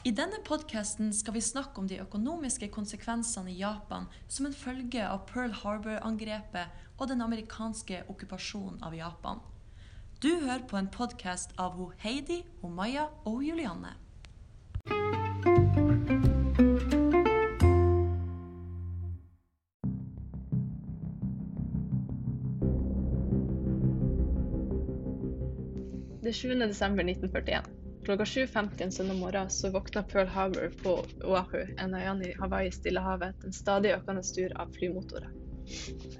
I denne podkasten skal vi snakke om de økonomiske konsekvensene i Japan som en følge av Pearl Harbor-angrepet og den amerikanske okkupasjonen av Japan. Du hører på en podkast av ho Heidi, ho Maja og ho Julianne. Det er 7. desember 1941. Klokka 7.50 en søndag morgen så våkna Pearl Harbor på Oahu, en øyene i Hawaii Stillehavet, til en stadig økende styr av flymotorer.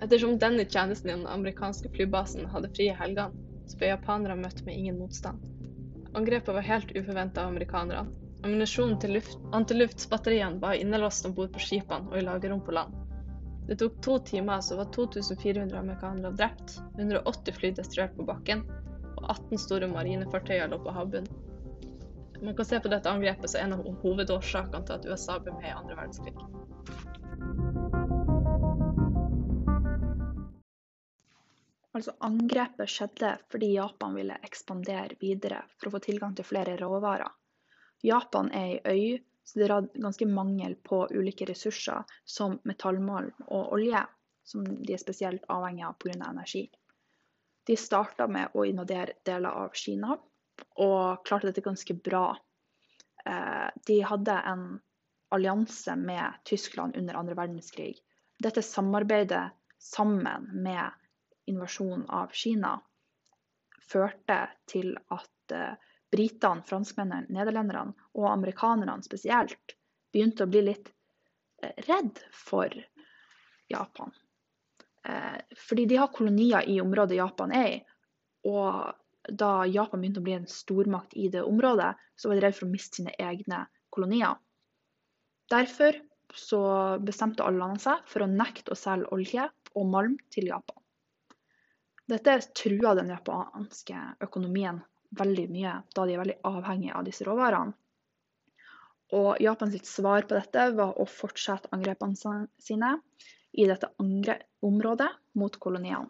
Ettersom denne tjenesten i den amerikanske flybasen hadde frie helgene, så ble japanere møtt med ingen motstand. Angrepet var helt uforventa av amerikanerne. Ammunisjonen til luft, antiluftsbatteriene var innelåst om bord på skipene og i lagerrom på land. Det tok to timer, så var 2400 amerikanere drept, 180 fly destruert på bakken, og 18 store marinefartøyer lå på havbunnen. Man kan se på dette angrepet som en av hovedårsakene til at USA ble med i andre verdenskrig. Altså Angrepet skjedde fordi Japan ville ekspandere videre for å få tilgang til flere råvarer. Japan er ei øy, så det er ganske mangel på ulike ressurser som metallmalm og olje, som de er spesielt avhengig av pga. Energi. De starta med å invadere deler av Kina, og klarte dette ganske bra. Eh, de hadde en allianse med Tyskland under andre verdenskrig. Dette samarbeidet sammen med invasjonen av Kina førte til at eh, britene, franskmennene, nederlenderne og amerikanerne spesielt begynte å bli litt eh, redd for Japan. Fordi de har kolonier i området Japan er i. Og da Japan begynte å bli en stormakt i det området, så var de redd for å miste sine egne kolonier. Derfor så bestemte alle landene seg for å nekte å selge olje og malm til Japan. Dette trua den japanske økonomien veldig mye, da de er veldig avhengige av disse råvarene. Og Japans svar på dette var å fortsette angrepene sine i dette området mot koloniene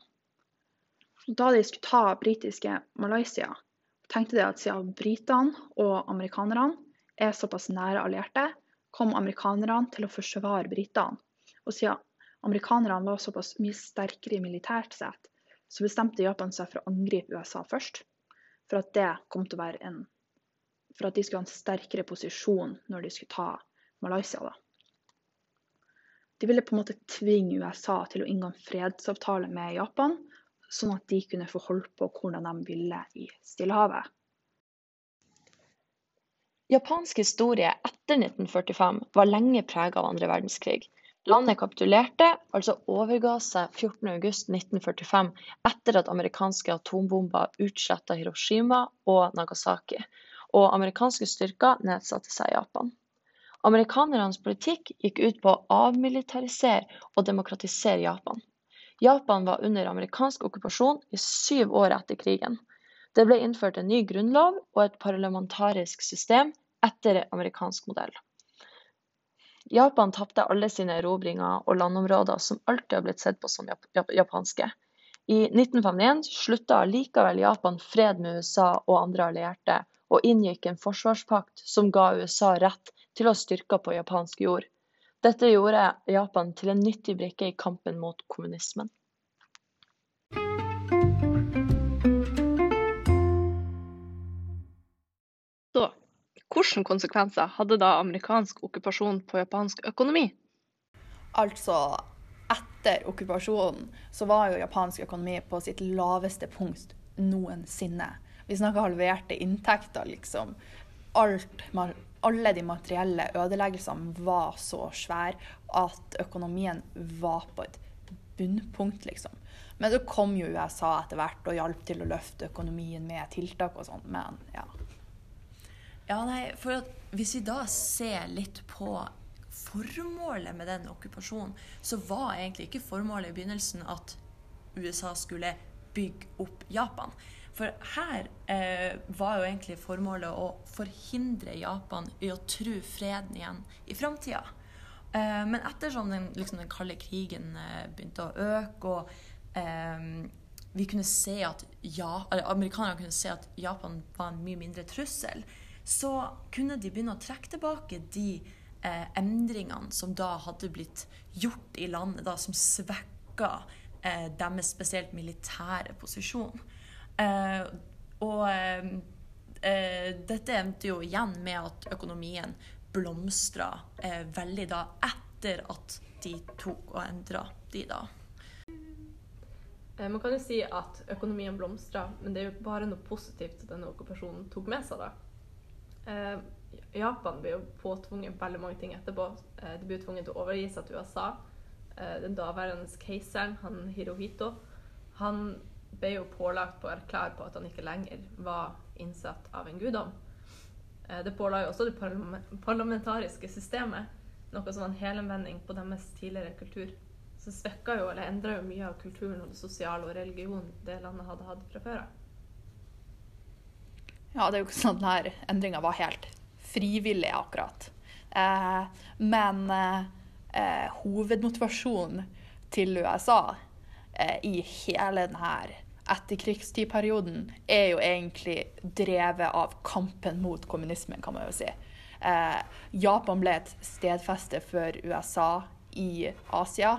da de skulle ta britiske Malaysia, tenkte de at siden britene og amerikanerne er såpass nære allierte, kom amerikanerne til å forsvare britene. Og siden amerikanerne var såpass mye sterkere militært sett, så bestemte Japan seg for å angripe USA først. For at det kom til å være en For at de skulle ha en sterkere posisjon når de skulle ta Malaysia, da. De ville på en måte tvinge USA til å inngå en fredsavtale med Japan, sånn at de kunne få holdt på hvordan de ville i Stillehavet. Japansk historie etter 1945 var lenge prega av andre verdenskrig. Landet kapitulerte, altså overga seg 14.8.1945 etter at amerikanske atombomber utsletta Hiroshima og Nagasaki, og amerikanske styrker nedsatte seg i Japan. Amerikanernes politikk gikk ut på å avmilitarisere og demokratisere Japan. Japan var under amerikansk okkupasjon i syv år etter krigen. Det ble innført en ny grunnlov og et parlamentarisk system etter amerikansk modell. Japan tapte alle sine erobringer og landområder som alltid har blitt sett på som japanske. I 1951 slutta likevel Japan fred med USA og andre allierte, og inngikk en forsvarspakt som ga USA rett til å ha styrker på japansk jord. Dette gjorde Japan til en nyttig brikke i kampen mot kommunismen. Så hvilke konsekvenser hadde da amerikansk okkupasjon på japansk økonomi? Altså, etter okkupasjonen så var jo japansk økonomi på sitt laveste punkt noensinne. Vi snakker halverte inntekter, liksom. Alt alle de materielle ødeleggelsene var så svære at økonomien var på et bunnpunkt, liksom. Men så kom jo USA etter hvert og hjalp til å løfte økonomien med tiltak og sånn. Men ja. Ja, nei, for Hvis vi da ser litt på formålet med den okkupasjonen, så var egentlig ikke formålet i begynnelsen at USA skulle bygge opp Japan. For her eh, var jo egentlig formålet å forhindre Japan i å tru freden igjen i framtida. Eh, men ettersom den, liksom, den kalde krigen eh, begynte å øke, og eh, vi kunne se at ja, amerikanerne kunne se at Japan var en mye mindre trussel, så kunne de begynne å trekke tilbake de eh, endringene som da hadde blitt gjort i landet, da, som svekka eh, deres spesielt militære posisjon. Eh, og eh, eh, dette endte jo igjen med at økonomien blomstra eh, veldig da etter at de tok og endra de da. Man kan jo si at økonomien blomstra, men det er jo bare noe positivt denne okkupasjonen tok med seg. da. Japan ble jo påtvunget veldig mange ting etterpå. Eh, de ble tvunget til å overgi seg til USA. Eh, den daværende keiseren, han Hirohito, han ble jo pålagt på å klar på at han ikke lenger var innsatt av en guddom. Eh, det påla jo også det parlamentariske systemet, noe som var en helomvending på deres tidligere kultur. Så svekka jo, eller endra jo mye av kulturen og det sosiale og religionen det landet hadde hatt fra før av. Ja, det er jo ikke sånn at denne endringa var helt frivillig, akkurat. Eh, men eh, hovedmotivasjonen til USA eh, i hele denne etterkrigstidperioden er jo egentlig drevet av kampen mot kommunismen, kan man jo si. Eh, Japan ble et stedfeste for USA i Asia.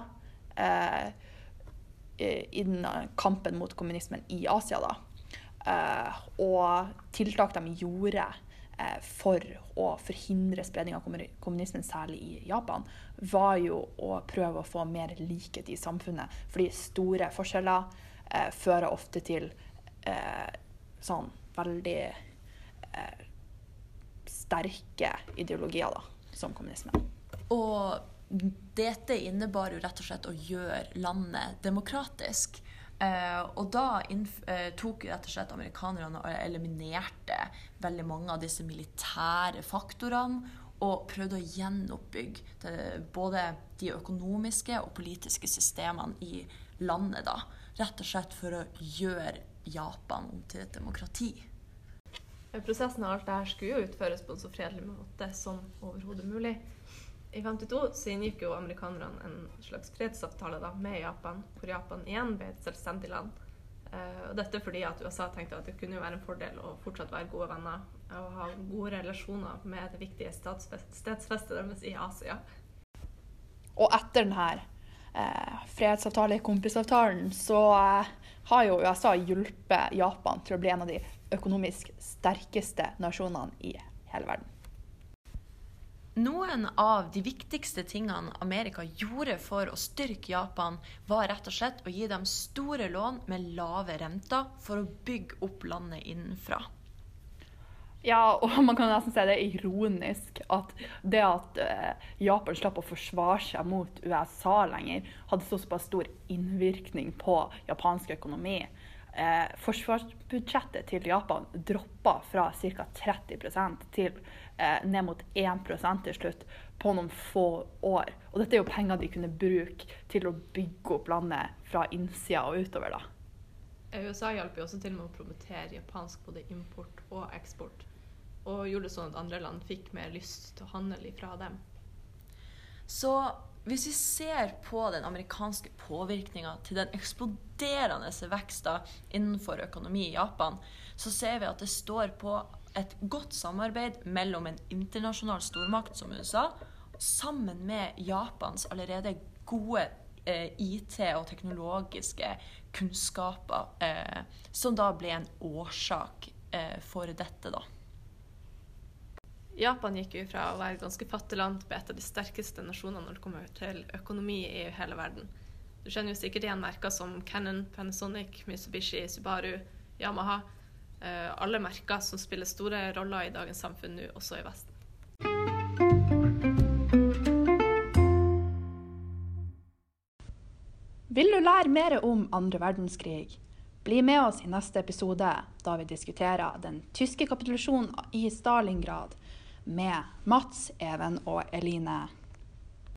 Eh, I den kampen mot kommunismen i Asia, da. Eh, og tiltak de gjorde Eh, for å forhindre spredning av kommunismen, særlig i Japan, var jo å prøve å få mer likhet i samfunnet. Fordi store forskjeller eh, fører ofte til eh, sånn veldig eh, sterke ideologier, da, som kommunismen. Og dette innebar jo rett og slett å gjøre landet demokratisk. Uh, og da uh, tok rett og slett amerikanerne og eliminerte veldig mange av disse militære faktorene og prøvde å gjenoppbygge det, både de økonomiske og politiske systemene i landet. da, Rett og slett for å gjøre Japan om til et demokrati. Prosessen av alt dette skulle jo utføres på en så fredelig måte som overhodet mulig. I 52 så inngikk jo amerikanerne en slags fredsavtale da, med Japan, hvor Japan igjen ble et selvstendig land. Uh, og dette fordi at USA tenkte at det kunne være en fordel å fortsatt være gode venner og ha gode relasjoner med det viktige stedsfestet deres i Asia. Og etter denne eh, fredsavtalen, kompisavtalen, så eh, har jo USA hjulpet Japan til å bli en av de økonomisk sterkeste nasjonene i hele verden. Noen av de viktigste tingene Amerika gjorde for å styrke Japan, var rett og slett å gi dem store lån med lave renter for å bygge opp landet innenfra. Ja, og man kan nesten si det er ironisk at det at uh, Japan slapp å forsvare seg mot USA lenger, hadde såpass stor innvirkning på japansk økonomi. Uh, forsvarsbudsjettet til Japan droppa fra ca. 30 til eh, ned mot 1% til slutt på noen få år. Og dette er jo penger de kunne bruke til å bygge opp landet fra innsida og utover. da. USA hjalp jo også til med å promotere japansk både import og eksport. Og gjorde det sånn at andre land fikk mer lyst til å handle ifra dem. Så hvis vi ser på den amerikanske påvirkninga til den eksploderende veksten innenfor økonomi i Japan, så ser vi at det står på et godt samarbeid mellom en internasjonal stormakt som USA sammen med Japans allerede gode eh, IT- og teknologiske kunnskaper, eh, som da ble en årsak eh, for dette, da. Japan gikk jo fra å være et ganske fattig land til et av de sterkeste nasjonene når det kommer til økonomi i hele verden. Du kjenner jo sikkert igjen merker som Cannon, Panasonic, Mitsubishi, Subaru, Yamaha Eh, alle merker som spiller store roller i dagens samfunn nå, også i Vesten. Vil du lære mer om andre verdenskrig? Bli med oss i neste episode, da vi diskuterer den tyske kapitulasjonen i Stalingrad med Mats, Even og Eline.